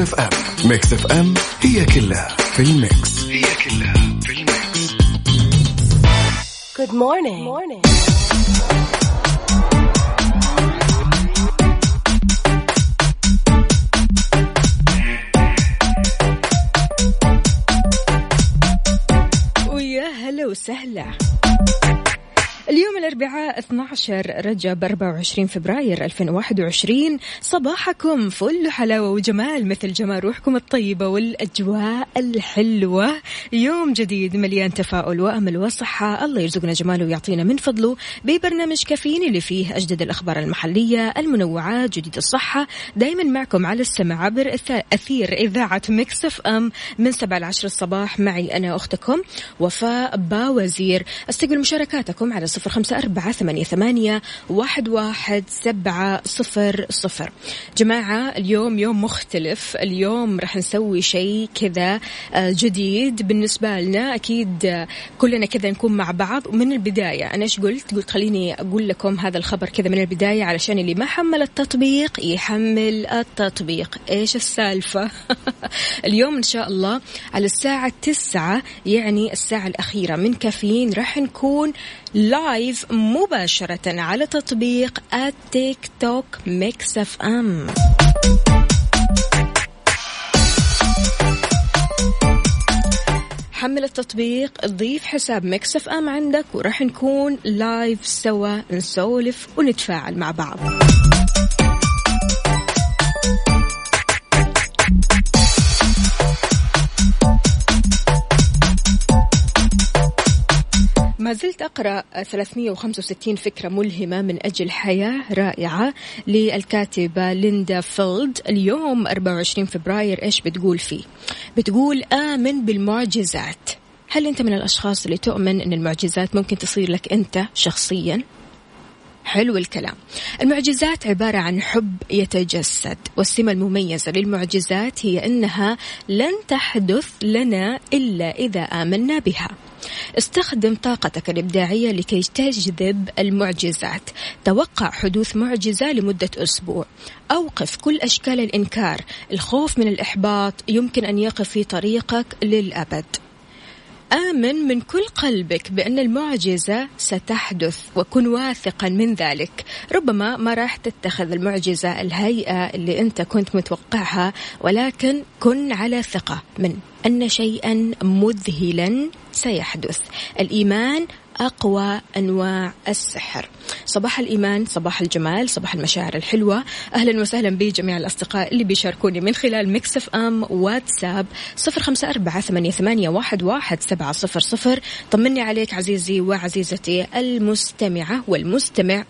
Mix FM Mix FM هي كلها في ال mix هي كلها في ال mix Good morning. morning. ويا هلا وسهلا اليوم الأربعاء 12 رجب 24 فبراير 2021 صباحكم فل حلاوة وجمال مثل جمال روحكم الطيبة والأجواء الحلوة. يوم جديد مليان تفاؤل وأمل وصحة. الله يرزقنا جماله ويعطينا من فضله. ببرنامج كافيين اللي فيه أجدد الأخبار المحلية المنوعات جديد الصحة. دايما معكم على السمع عبر أثير إذاعة مكسف أم. من 7 ل 10 الصباح معي أنا أختكم وفاء باوزير. أستقبل مشاركاتكم على خمسة أربعة ثمانية, ثمانية واحد, واحد سبعة صفر صفر. جماعة اليوم يوم مختلف. اليوم راح نسوي شيء كذا آه، جديد بالنسبة لنا. أكيد آه، كلنا كذا نكون مع بعض. ومن البداية أنا إيش قلت؟ قلت خليني أقول لكم هذا الخبر كذا من البداية علشان اللي ما حمل التطبيق يحمل التطبيق. إيش السالفة؟ اليوم إن شاء الله على الساعة تسعة يعني الساعة الأخيرة. من كافيين راح نكون live مباشرة على تطبيق التيك توك Mix FM. حمل التطبيق ضيف حساب Mix FM عندك وراح نكون live سوا نسولف ونتفاعل مع بعض. زلت أقرأ 365 فكرة ملهمة من أجل حياة رائعة للكاتبة ليندا فيلد. اليوم 24 فبراير إيش بتقول فيه؟ بتقول آمن بالمعجزات. هل أنت من الأشخاص اللي تؤمن أن المعجزات ممكن تصير لك أنت شخصيا؟ حلو الكلام. المعجزات عبارة عن حب يتجسد والسمة المميزة للمعجزات هي أنها لن تحدث لنا إلا إذا آمنا بها. استخدم طاقتك الإبداعية لكي تجذب المعجزات. توقع حدوث معجزة لمدة أسبوع. أوقف كل أشكال الإنكار. الخوف من الإحباط يمكن أن يقف في طريقك للأبد. آمن من كل قلبك بأن المعجزة ستحدث وكن واثقا من ذلك. ربما ما راح تتخذ المعجزة الهيئة اللي أنت كنت متوقعها ولكن كن على ثقة من أن شيئا مذهلا سيحدث. الإيمان أقوى أنواع السحر. صباح الإيمان صباح الجمال صباح المشاعر الحلوة. أهلا وسهلا بجميع الأصدقاء اللي بيشاركوني من خلال مكسف أم واتساب صفر خمسة أربعة ثمانية, واحد سبعة صفر صفر. طمني عليك عزيزي وعزيزتي المستمعة والمستمع.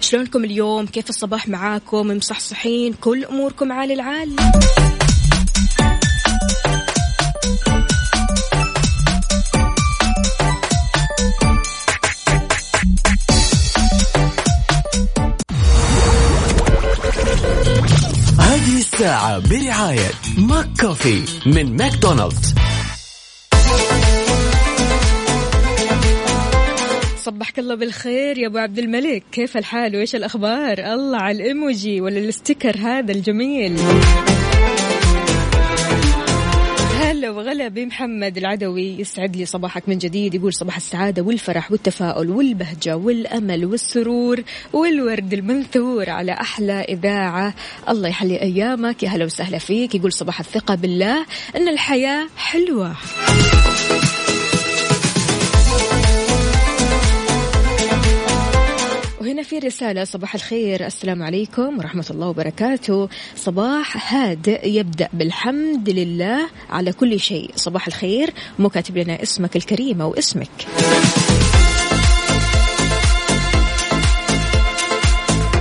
شلونكم اليوم؟ كيف الصباح معاكم؟ مصحصحين؟ كل أموركم عال العال. برعاية ماك كوفي من ماكدونالدز. صبحك الله بالخير يا أبو عبد الملك. كيف الحال؟ وإيش الأخبار؟ الله على الإيموجي ولا ال sticker هذا الجميل. هلا وغلا بمحمد العدوي يسعد لي صباحك من جديد. يقول صباح السعادة والفرح والتفاؤل والبهجة والأمل والسرور والورد المنثور على أحلى إذاعة. الله يحلي أيامك. يا هلا وسهلا فيك. يقول صباح الثقة بالله. أن الحياة حلوة. وهنا في رسالة. صباح الخير. السلام عليكم ورحمة الله وبركاته. صباح هادئ يبدأ بالحمد لله على كل شيء. صباح الخير. مو كاتب لنا اسمك الكريمة واسمك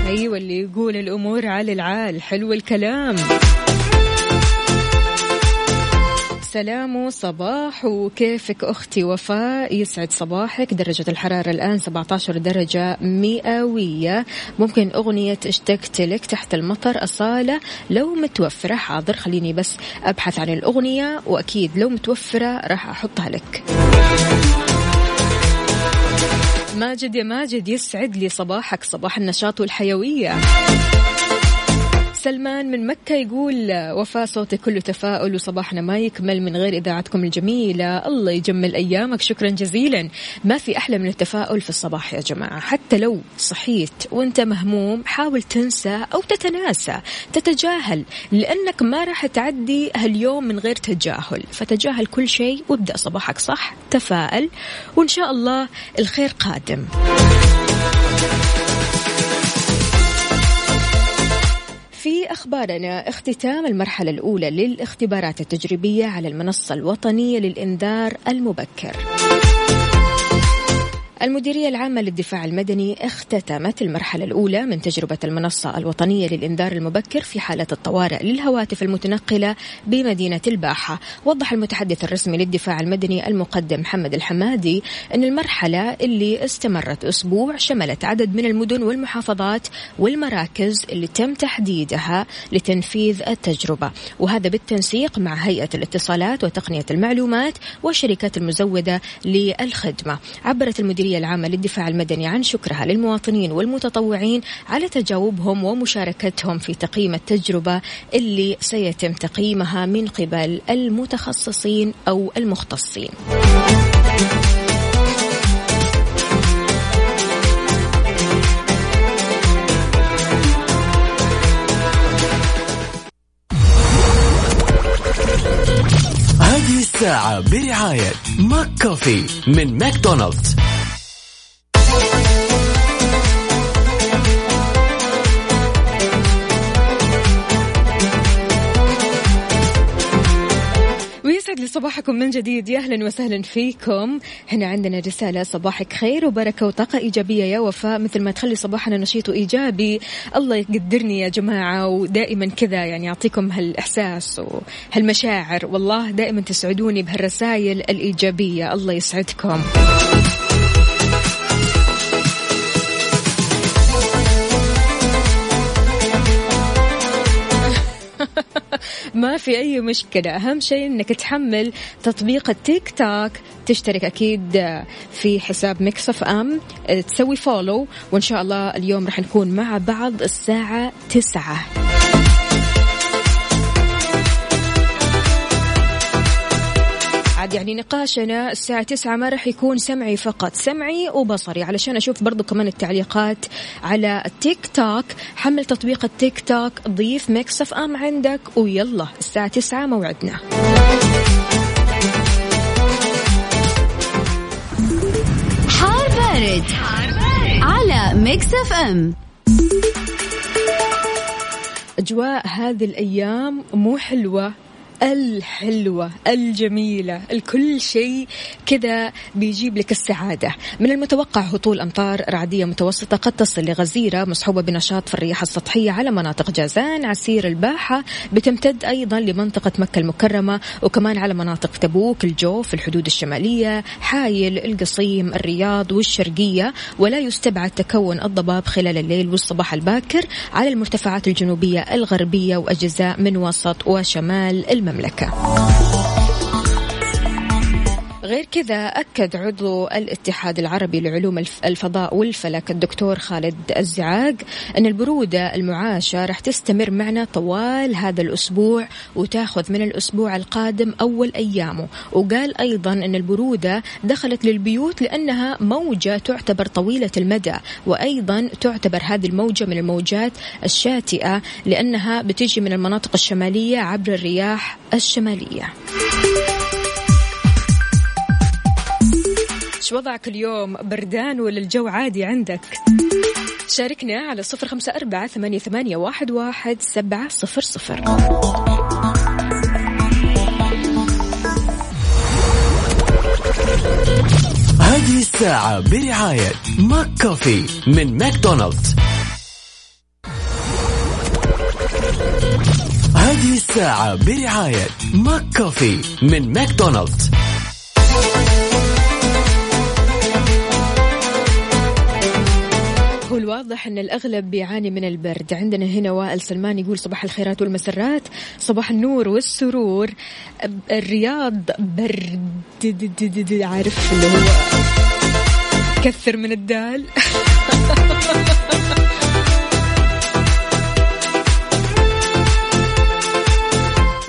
أيوة اللي يقول الأمور على العال. حلو الكلام. سلام صباح. وكيفك أختي وفاء؟ يسعد صباحك. درجة الحرارة الآن 17 درجة مئوية. ممكن أغنية اشتقت لك تحت المطر؟ أصالة لو متوفرة. حاضر خليني بس أبحث عن الأغنية وأكيد لو متوفرة راح أحطها لك. ماجد يا ماجد يسعد لي صباحك صباح النشاط والحيوية. سلمان من مكة يقول وفاء صوتي كله تفاؤل وصباحنا ما يكمل من غير إذاعتكم الجميلة. الله يجمل أيامك. شكرا جزيلا. ما في أحلى من التفاؤل في الصباح يا جماعة. حتى لو صحيت وأنت مهموم حاول تنسى أو تتناسى. تتجاهل لأنك ما راح تعدي هاليوم من غير تجاهل. فتجاهل كل شيء وابدأ صباحك صح. تفائل وإن شاء الله الخير قادم. أخبارنا اختتام المرحلة الأولى للاختبارات التجريبية على المنصة الوطنية للإنذار المبكر. المديرية العامة للدفاع المدني اختتمت المرحلة الأولى من تجربة المنصة الوطنية للإنذار المبكر في حالة الطوارئ للهواتف المتنقلة بمدينة الباحة. وضح المتحدث الرسمي للدفاع المدني المقدم محمد الحمادي أن المرحلة اللي استمرت أسبوع شملت عدد من المدن والمحافظات والمراكز اللي تم تحديدها لتنفيذ التجربة. وهذا بالتنسيق مع هيئة الاتصالات وتقنية المعلومات والشركات المزودة للخدمة. عبرت المديرية الهيئة العامة للدفاع المدني عن شكرها للمواطنين والمتطوعين على تجاوبهم ومشاركتهم في تقييم التجربة اللي سيتم تقييمها من قبل المتخصصين أو المختصين. هذه الساعة برعاية McCafé من ماكدونالدز صباحكم من جديد. يا أهلا وسهلا فيكم. هنا عندنا رسالة. صباحك خير وبركة وطاقة إيجابية يا وفاء. مثل ما تخلي صباحنا نشيط وإيجابي. الله يقدرني يا جماعة ودائما كذا يعني يعطيكم هالإحساس وهالمشاعر. والله دائما تسعدوني بهالرسائل الإيجابية. الله يسعدكم. ما في أي مشكلة. أهم شيء أنك تحمل تطبيق التيك توك. تشترك أكيد في حساب Mix FM. تسوي follow وإن شاء الله اليوم راح نكون مع بعض الساعة تسعة. عاد يعني نقاشنا الساعة تسعة ما راح يكون سمعي فقط سمعي وبصري. علشان أشوف برضو كمان التعليقات على التيك توك حمل تطبيق التيك توك ضيف Mix FM عندك ويلا الساعة تسعة موعدنا. حار بارد, حار بارد. على Mix FM. أجواء هذه الأيام مو حلوة. الحلوة الجميلة الكل شيء كذا بيجيب لك السعادة. من المتوقع هطول أمطار رعدية متوسطة قد تصل لغزيرة مصحوبة بنشاط في الرياح السطحية على مناطق جازان عسير الباحة. بتمتد أيضا لمنطقة مكة المكرمة وكمان على مناطق تبوك الجوف الحدود الشمالية حايل القصيم الرياض والشرقية. ولا يستبعد تكون الضباب خلال الليل والصباح الباكر على المرتفعات الجنوبية الغربية وأجزاء من وسط وشمال المملكة. المملكة. غير كذا أكد عضو الاتحاد العربي لعلوم الفضاء والفلك الدكتور خالد الزعاق أن البرودة المعاشة راح تستمر معنا طوال هذا الأسبوع وتاخذ من الأسبوع القادم أول أيامه. وقال أيضا أن البرودة دخلت للبيوت لأنها موجة تعتبر طويلة المدى وأيضا تعتبر هذه الموجة من الموجات الشاتئة لأنها بتجي من المناطق الشمالية عبر الرياح الشمالية. إيش وضعك اليوم؟ بردان ولا الجو عادي عندك؟ شاركنا على صفر خمسة أربعة ثمانية, ثمانية واحد, واحد سبعة صفر صفر. هذه الساعة برعاية McCafé من ماكدونالدز. هذه الساعة برعاية McCafé من ماكدونالدز. هو الواضح أن الأغلب بيعاني من البرد. عندنا هنا وائل سلمان يقول صباح الخيرات والمسرات. صباح النور والسرور. الرياض برد. عارف اللي هو كثر من الدال.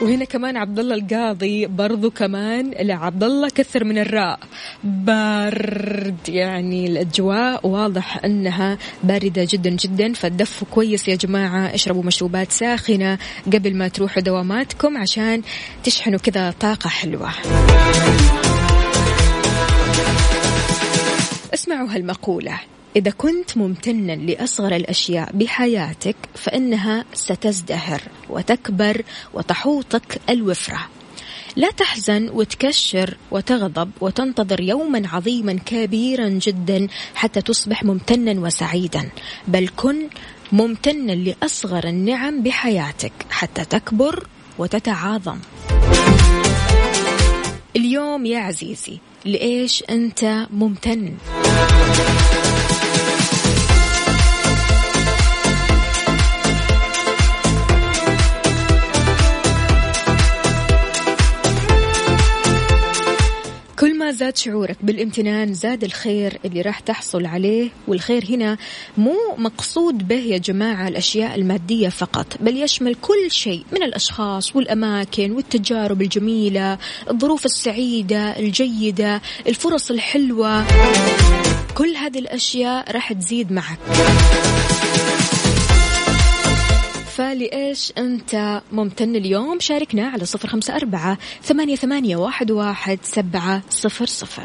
وهنا كمان عبد الله القاضي برضو كمان لا عبد الله كثر من الراء. برد يعني الأجواء واضح أنها باردة جدا جدا فدفوا كويس يا جماعة. اشربوا مشروبات ساخنة قبل ما تروحوا دواماتكم عشان تشحنوا كذا طاقة حلوة. اسمعوا هالمقولة. إذا كنت ممتنا لأصغر الأشياء بحياتك فإنها ستزدهر وتكبر وتحوطك الوفرة. لا تحزن وتكشر وتغضب وتنتظر يوما عظيما كبيرا جدا حتى تصبح ممتنا وسعيدا. بل كن ممتنا لأصغر النعم بحياتك حتى تكبر وتتعاظم. اليوم يا عزيزي لإيش أنت ممتن؟ كل ما زاد شعورك بالامتنان زاد الخير اللي راح تحصل عليه والخير هنا مو مقصود به يا جماعة الأشياء المادية فقط بل يشمل كل شيء من الأشخاص والأماكن والتجارب الجميلة الظروف السعيدة الجيدة الفرص الحلوة. كل هذه الأشياء راح تزيد معك. فلإيش أنت ممتن اليوم؟ شاركنا على صفر خمسة أربعة ثمانية, ثمانية واحد, واحد سبعة صفر صفر.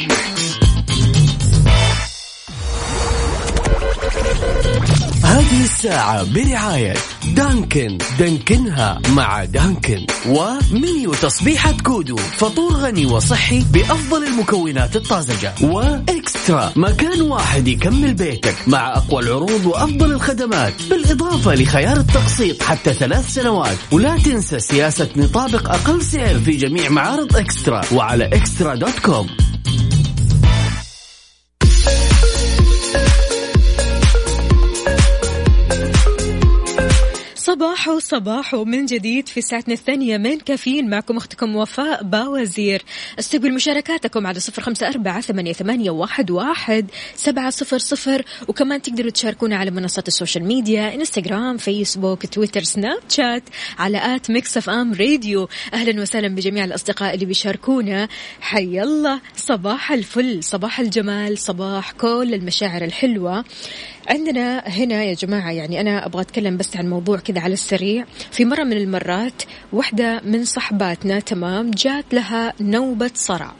هذه الساعة برعاية Dunkin'. دانكنها مع Dunkin'. و menu تصبيحة كودو. فطور غني وصحي بأفضل المكونات الطازجة. و eXtra. مكان واحد يكمل بيتك مع أقوى العروض وأفضل الخدمات. بالإضافة لخيار التقسيط حتى ثلاث سنوات. ولا تنسى سياسة نطابق أقل سعر في جميع معارض eXtra. وعلى eXtra dot com. صباحو صباحو من جديد في ساعتنا الثانية من كافيين. معكم أختكم وفاء باوزير. استقبل مشاركاتكم على صفر خمسة أربعة ثمانية واحد, واحد سبعة صفر صفر. وكمان تقدروا تشاركونا على منصات ال social media Instagram Facebook Twitter Snapchat على at Mix FM Radio. أهلا وسهلا بجميع الأصدقاء اللي بيشاركونا. حي الله. صباح الفل صباح الجمال صباح كل المشاعر الحلوة. عندنا هنا يا جماعة يعني أنا أبغى أتكلم بس عن موضوع كذا على السريع. في مرة من المرات واحدة من صحباتنا تمام جات لها نوبة صرع.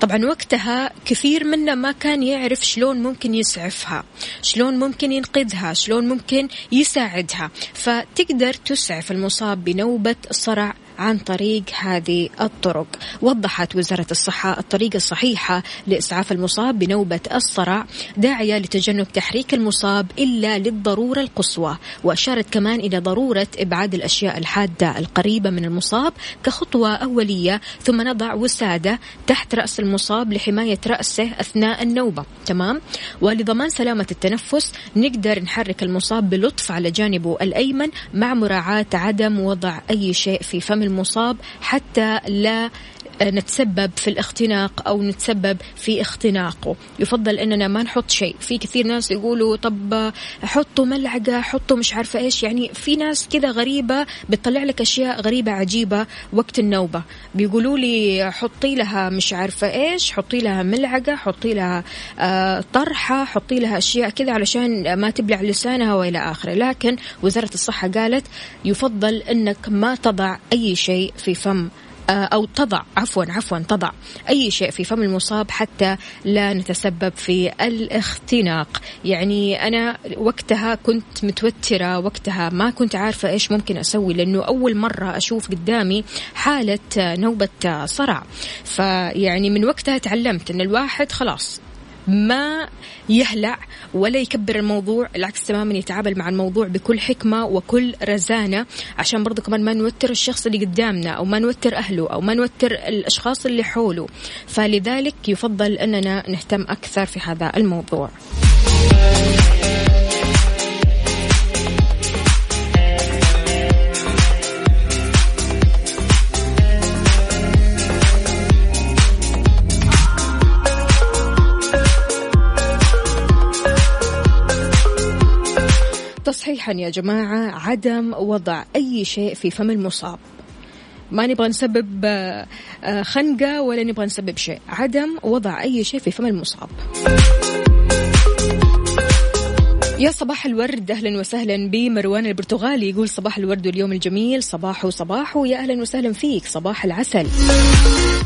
طبعا وقتها كثير منا ما كان يعرف شلون ممكن يسعفها شلون ممكن ينقذها شلون ممكن يساعدها. فتقدر تسعف المصاب بنوبة صرع عن طريق هذه الطرق. وضحت وزارة الصحة الطريقة الصحيحة لإسعاف المصاب بنوبة الصرع داعية لتجنب تحريك المصاب إلا للضرورة القصوى. وأشارت كمان إلى ضرورة إبعاد الأشياء الحادة القريبة من المصاب كخطوة أولية ثم نضع وسادة تحت رأس المصاب لحماية رأسه أثناء النوبة. تمام؟ ولضمان سلامة التنفس نقدر نحرك المصاب بلطف على جانبه الأيمن مع مراعاة عدم وضع أي شيء في فم المصاب حتى لا نتسبب في الاختناق أو نتسبب في اختناقه. يفضل إننا ما نحط شيء. في كثير ناس يقولوا طب حطوا ملعقة حطوا مش عارفة إيش. يعني في ناس كذا غريبة بتطلع لك أشياء غريبة عجيبة وقت النوبة. بيقولوا لي حطي لها مش عارفة إيش حطي لها ملعقة حطي لها آه طرحة حطي لها أشياء كذا علشان ما تبلع لسانها وإلى آخره. لكن وزارة الصحة قالت يفضل إنك ما تضع أي شيء في فم آه، أو تضع عفوا عفوا تضع أي شيء في فم المصاب حتى لا نتسبب في الاختناق. يعني أنا وقتها كنت متوترة وقتها ما كنت عارفة إيش ممكن أسوي لأنه أول مرة أشوف قدامي حالة نوبة صرع. فيعني من وقتها تعلمت أن الواحد خلاص ما يهلع ولا يكبر الموضوع العكس تماما يتعامل مع الموضوع بكل حكمة وكل رزانة. عشان برضو كمان ما نوتر الشخص اللي قدامنا أو ما نوتر أهله أو ما نوتر الأشخاص اللي حوله. فلذلك يفضل أننا نهتم أكثر في هذا الموضوع. تصحيحا يا جماعة عدم وضع أي شيء في فم المصاب. ما نبغى نسبب آه، آه، خنقة ولا نبغى نسبب شيء. عدم وضع أي شيء في فم المصاب. يا صباح الورد أهلا وسهلا بمروان البرتغالي يقول صباح الورد واليوم الجميل. صباح صباح يا أهلا وسهلا فيك. صباح العسل.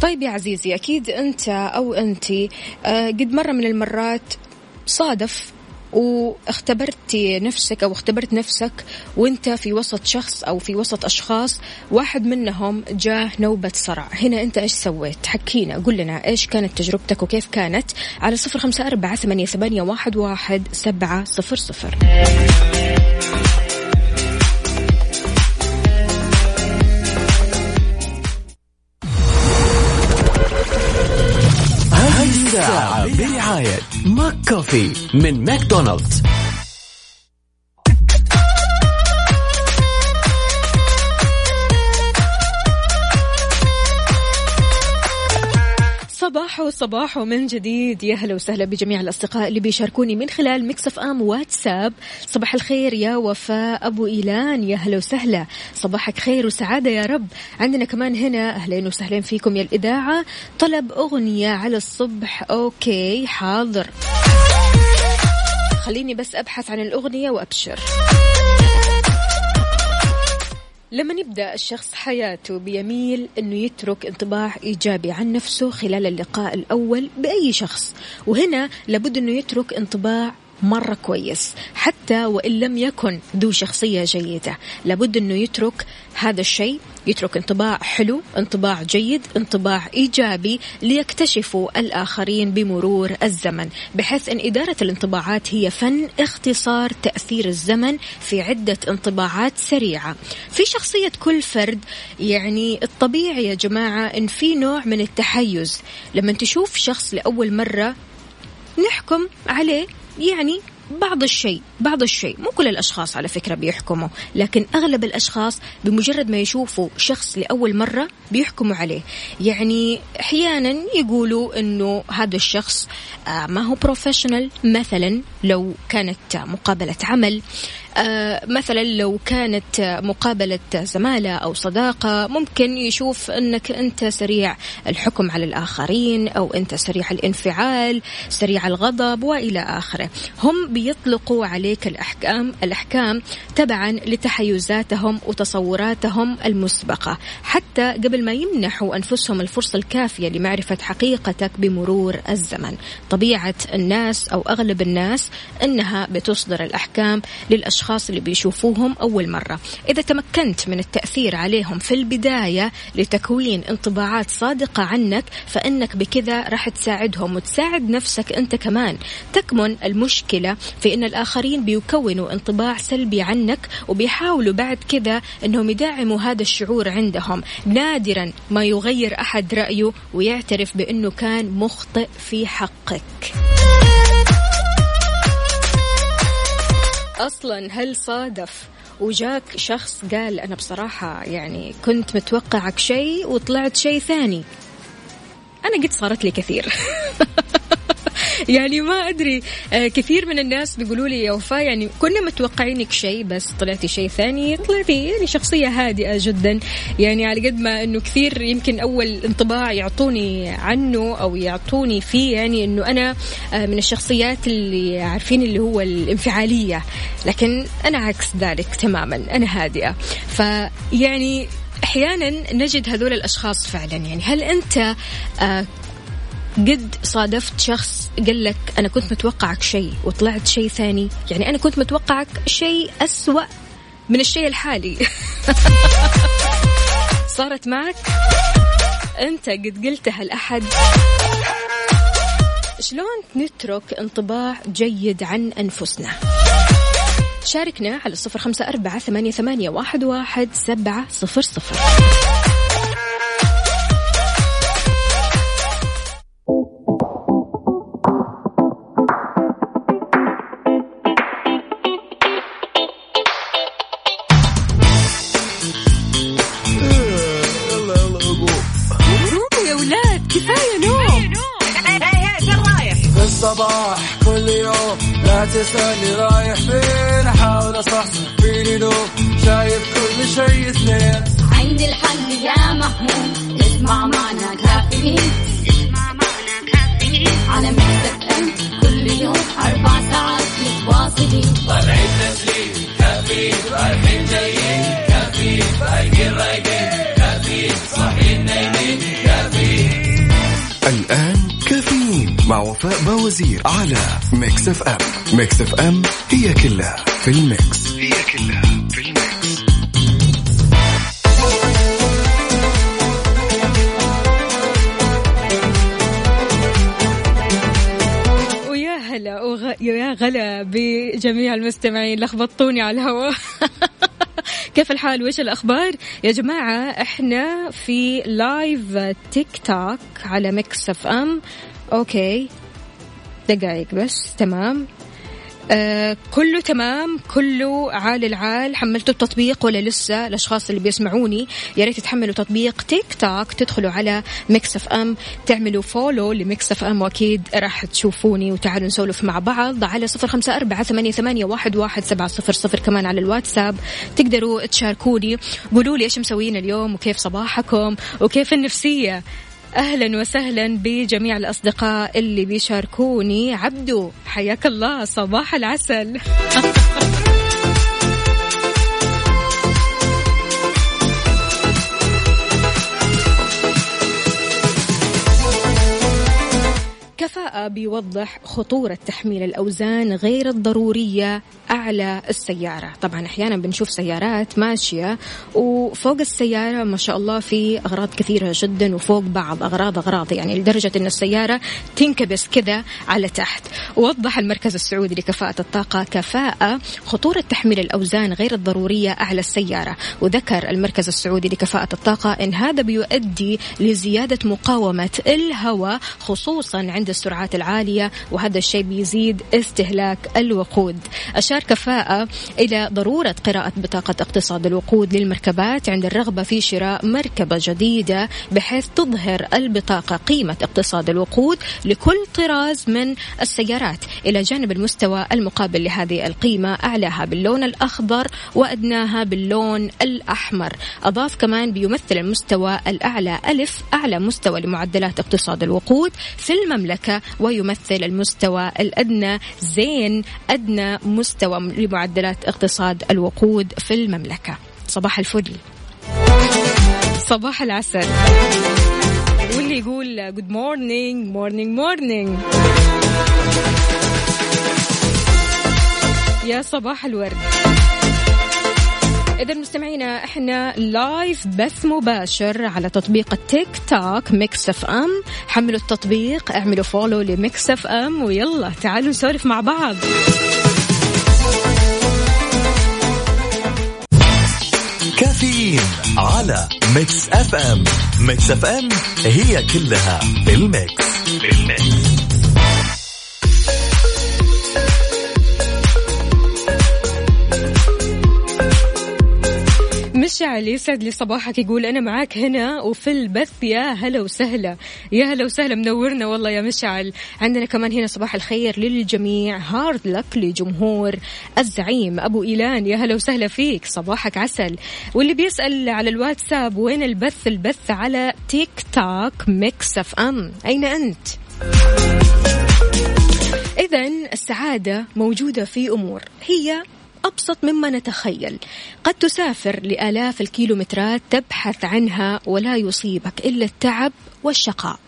طيب يا عزيزي أكيد أنت أو انت آه، قد مرة من المرات صادف واختبرتي نفسك أو اختبرت نفسك وأنت في وسط شخص أو في وسط أشخاص واحد منهم جاه نوبة صرع. هنا أنت إيش سويت؟ حكينا قل لنا إيش كانت تجربتك وكيف كانت؟ على صفر خمسة أربعة ثمانية, ثمانية واحد, واحد سبعة صفر صفر. برعاية McCafé من ماكدونالدز. صباح صباح من جديد. يا هلا وسهلا بجميع الأصدقاء اللي بيشاركوني من خلال Mix FM WhatsApp. صباح الخير يا وفاء أبو إيلان. يا هلا وسهلا. صباحك خير وسعادة يا رب. عندنا كمان هنا أهلين وسهلين فيكم يا الإذاعة. طلب أغنية على الصبح. أوكي حاضر. خليني بس أبحث عن الأغنية وأبشر. لما يبدأ الشخص حياته بيميل أنه يترك انطباع إيجابي عن نفسه خلال اللقاء الأول بأي شخص. وهنا لابد أنه يترك انطباع مرة كويس حتى وإن لم يكن ذو شخصية جيدة. لابد أنه يترك هذا الشيء يترك انطباع حلو انطباع جيد انطباع إيجابي ليكتشفوا الآخرين بمرور الزمن. بحيث أن إدارة الانطباعات هي فن اختصار تأثير الزمن في عدة انطباعات سريعة. في شخصية كل فرد يعني الطبيعي يا جماعة أن في نوع من التحيز. لما تشوف شخص لأول مرة نحكم عليه. يعني بعض الشيء بعض الشيء. مو كل الأشخاص على فكرة بيحكموا لكن أغلب الأشخاص بمجرد ما يشوفوا شخص لأول مرة بيحكموا عليه. يعني أحيانا يقولوا أنه هذا الشخص آه، ما هو بروفيشنال مثلا لو كانت مقابلة عمل مثلا لو كانت مقابلة زمالة أو صداقة ممكن يشوف أنك أنت سريع الحكم على الآخرين أو أنت سريع الانفعال سريع الغضب وإلى آخره. هم بيطلقوا عليك الأحكام الأحكام تبعا لتحيزاتهم وتصوراتهم المسبقة. حتى قبل ما يمنحوا أنفسهم الفرصة الكافية لمعرفة حقيقتك بمرور الزمن. طبيعة الناس أو أغلب الناس أنها بتصدر الأحكام للأشخاص الأشخاص اللي بيشوفوهم أول مرة. إذا تمكنت من التأثير عليهم في البداية لتكوين انطباعات صادقة عنك فإنك بكذا راح تساعدهم وتساعد نفسك أنت كمان. تكمن المشكلة في أن الآخرين بيكونوا انطباع سلبي عنك وبيحاولوا بعد كذا أنهم يدعموا هذا الشعور عندهم. نادرا ما يغير أحد رأيه ويعترف بأنه كان مخطئ في حقك. أصلا هل صادف وجاك شخص قال أنا بصراحة يعني كنت متوقعك شيء وطلعت شيء ثاني. أنا قد صارت لي كثير. يعني ما أدري. آه، كثير من الناس بيقولوا لي يا وفاء يعني كنا متوقعينك شيء بس طلعتي شيء ثاني. طلعتي يعني شخصية هادئة جدا. يعني على قد ما إنه كثير يمكن أول انطباع يعطوني عنه أو يعطوني فيه يعني إنه أنا آه، من الشخصيات اللي عارفين اللي هو الانفعالية. لكن أنا عكس ذلك تماما. أنا هادئة. فيعني أحيانا نجد هذول الأشخاص فعلا. يعني هل أنت آه، قد صادفت شخص قال لك أنا كنت متوقعك شيء وطلعت شيء ثاني. يعني أنا كنت متوقعك شيء أسوأ من الشيء الحالي. صارت معك؟ أنت قد قلتها لأحد. شلون نترك انطباع جيد عن أنفسنا؟ شاركنا على الصفر خمسة أربعة ثمانية, ثمانية واحد, واحد سبعة صفر صفر. الصباح كل يوم لا تسألني رايح فين. أحاول أصحصح فيني لو شايف كل شيء اثنين. عندي الحل يا محمود اسمع معنا كافيين. اسمع معنا كافيين. على مكتب كل يوم أربع ساعات متواصلين. طالعين تسليم كافيين رايحين جايين كافيين فايقين رايقين كافيين صاحيين نايمين كافيين الآن مع وفاء باوزير على Mix FM Mix FM هي كلها في ال mix. هي كلها في ال mix. ويا هلا وغ... يا غلا بجميع المستمعين لخبطوني على الهواء كيف الحال؟ وإيش الأخبار؟ يا جماعة إحنا في live TikTok على Mix FM okay. دقايق بس. تمام. آه كله تمام؟ كله عال العال؟ حملتوا التطبيق ولا لسه؟ الأشخاص اللي بيسمعوني يا ريت تحملوا تطبيق تيك توك تدخلوا على Mix FM تعملوا follow ل Mix FM وأكيد راح تشوفوني وتعالوا نسولف مع بعض على صفر خمسة أربعة ثمانية, ثمانية واحد, واحد سبعة صفر صفر. كمان على الواتساب تقدروا تشاركوني. قولوا لي إيش مسوين اليوم وكيف صباحكم وكيف النفسية؟ أهلا وسهلا بجميع الأصدقاء اللي بيشاركوني. عبدو حياك الله صباح العسل. كفاءة بيوضح خطورة تحميل الأوزان غير الضرورية أعلى السيارة. طبعا أحيانا بنشوف سيارات ماشية وفوق السيارة ما شاء الله في أغراض كثيرة جدا وفوق بعض أغراض أغراض يعني لدرجة أن السيارة تنكبس كذا على تحت. وضح المركز السعودي لكفاءة الطاقة كفاءة خطورة تحميل الأوزان غير الضرورية أعلى السيارة. وذكر المركز السعودي لكفاءة الطاقة أن هذا بيؤدي لزيادة مقاومة الهواء خصوصا عند السرعات العالية وهذا الشيء بيزيد استهلاك الوقود. أشار كفاءة إلى ضرورة قراءة بطاقة اقتصاد الوقود للمركبات عند الرغبة في شراء مركبة جديدة بحيث تظهر البطاقة قيمة اقتصاد الوقود لكل طراز من السيارات. إلى جانب المستوى المقابل لهذه القيمة أعلاها باللون الأخضر وأدناها باللون الأحمر. أضاف كمان بيمثل المستوى الأعلى ألف أعلى مستوى لمعدلات اقتصاد الوقود في المملكة. ويمثل المستوى الأدنى. زين أدنى مستوى لمعدلات اقتصاد الوقود في المملكة. صباح الفل. صباح العسل. واللي يقول good morning morning morning يا صباح الورد. إذا مستمعينا إحنا live بث مباشر على تطبيق ال TikTok Mix FM حملوا التطبيق اعملوا follow ل Mix FM ويلا تعالوا نسولف مع بعض. كافيين على Mix FM Mix FM هي كلها بال mix. بال mix. مشعل يسعد لي صباحك يقول أنا معاك هنا وفي البث يا هلا وسهلا. يا هلا وسهلا منورنا والله يا مشعل. عندنا كمان هنا صباح الخير للجميع. hard luck لجمهور الزعيم. أبو إيلان يا هلا وسهلا فيك. صباحك عسل. واللي بيسأل على الواتساب وين البث؟ البث على تيك توك Mix FM. أين أنت؟ إذا السعادة موجودة في أمور. هي أبسط مما نتخيل. قد تسافر لآلاف الكيلومترات تبحث عنها ولا يصيبك إلا التعب والشقاء.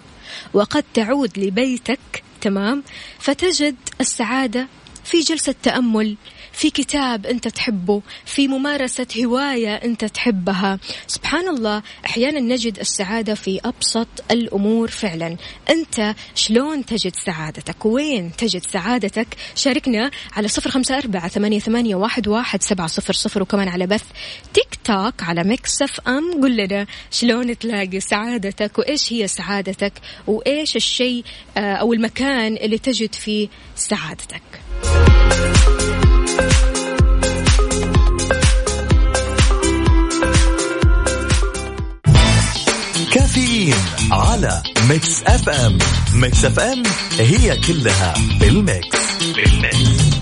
وقد تعود لبيتك تمام فتجد السعادة في جلسة تأمل في كتاب أنت تحبه في ممارسة هواية أنت تحبها. سبحان الله أحيانا نجد السعادة في أبسط الأمور فعلا. أنت شلون تجد سعادتك؟ وين تجد سعادتك؟ شاركنا على صفر خمسة أربعة ثمانية, ثمانية واحد, واحد سبعة صفر صفر وكمان على بث تيك توك على Mix FM. قل لنا شلون تلاقي سعادتك؟ وإيش هي سعادتك؟ وإيش الشيء آه، أو المكان اللي تجد فيه سعادتك؟ على Mix FM Mix FM هي كلها بال mix. بال mix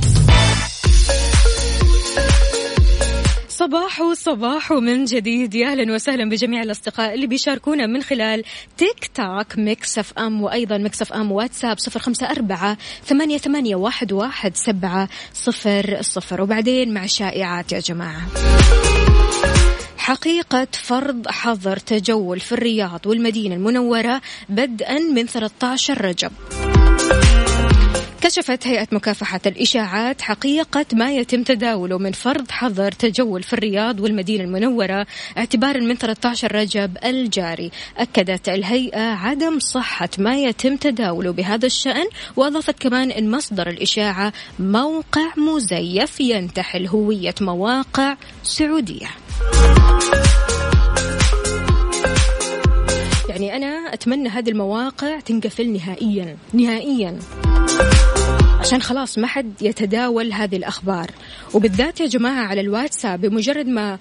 صباح صباح من جديد. يا أهلا وسهلا بجميع الأصدقاء اللي بيشاركونا من خلال تيك توك Mix FM وأيضا Mix FM واتساب صفر خمسة أربعة ثمانية, ثمانية واحد, واحد سبعة صفر صفر. وبعدين مع شائعات يا جماعة. حقيقة فرض حظر تجول في الرياض والمدينة المنورة بدءا من 13 رجب. كشفت هيئة مكافحة الإشاعات حقيقة ما يتم تداوله من فرض حظر تجول في الرياض والمدينة المنورة اعتبارا من 13 رجب الجاري. أكدت الهيئة عدم صحة ما يتم تداوله بهذا الشأن وأضافت كمان أن مصدر الإشاعة موقع مزيف ينتحل هوية مواقع سعودية. يعني أنا أتمنى هذه المواقع تنقفل نهائيا نهائيا. عشان خلاص ما حد يتداول هذه الأخبار. وبالذات يا جماعة على الواتساب بمجرد ما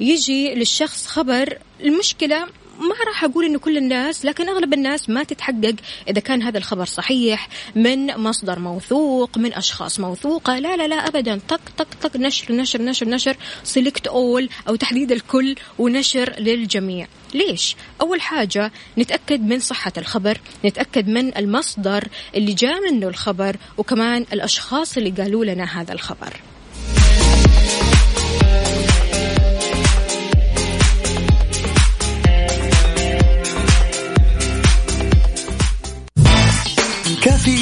يجي للشخص خبر المشكلة ما راح أقول انه كل الناس لكن أغلب الناس ما تتحقق إذا كان هذا الخبر صحيح من مصدر موثوق من أشخاص موثوقة. لا لا لا ابدا. طق طق طق نشر نشر نشر نشر سيلكت اول أو تحديد الكل ونشر للجميع. ليش؟ أول حاجة نتأكد من صحة الخبر نتأكد من المصدر اللي جاء منه الخبر وكمان الأشخاص اللي قالوا لنا هذا الخبر.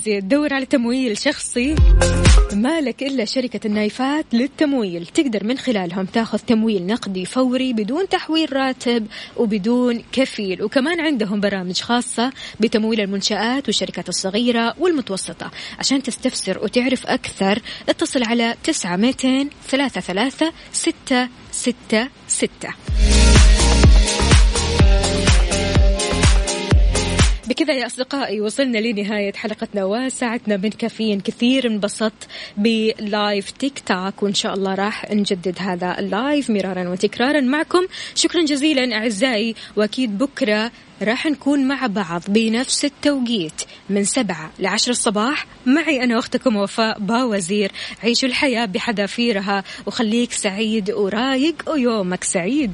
طيب يا عزيزي تدور على تمويل شخصي. مالك إلا شركة النايفات للتمويل. تقدر من خلالهم تاخذ تمويل نقدي فوري بدون تحويل راتب وبدون كفيل. وكمان عندهم برامج خاصة بتمويل المنشآت والشركات الصغيرة والمتوسطة. عشان تستفسر وتعرف أكثر اتصل على تسعة ميتين ثلاثة ثلاثة ستة ستة ستة. بكذا يا أصدقائي وصلنا لنهاية حلقتنا وساعتنا من كافيين كثير. انبسطت ب live تيك توك وإن شاء الله راح نجدد هذا ال live مرارا وتكرارا معكم. شكرا جزيلا أعزائي وأكيد بكرة راح نكون مع بعض بنفس التوقيت من سبعة لعشر الصباح. معي أنا أختكم وفاء باوزير. عيشوا الحياة بحذافيرها وخليك سعيد ورايق ويومك سعيد.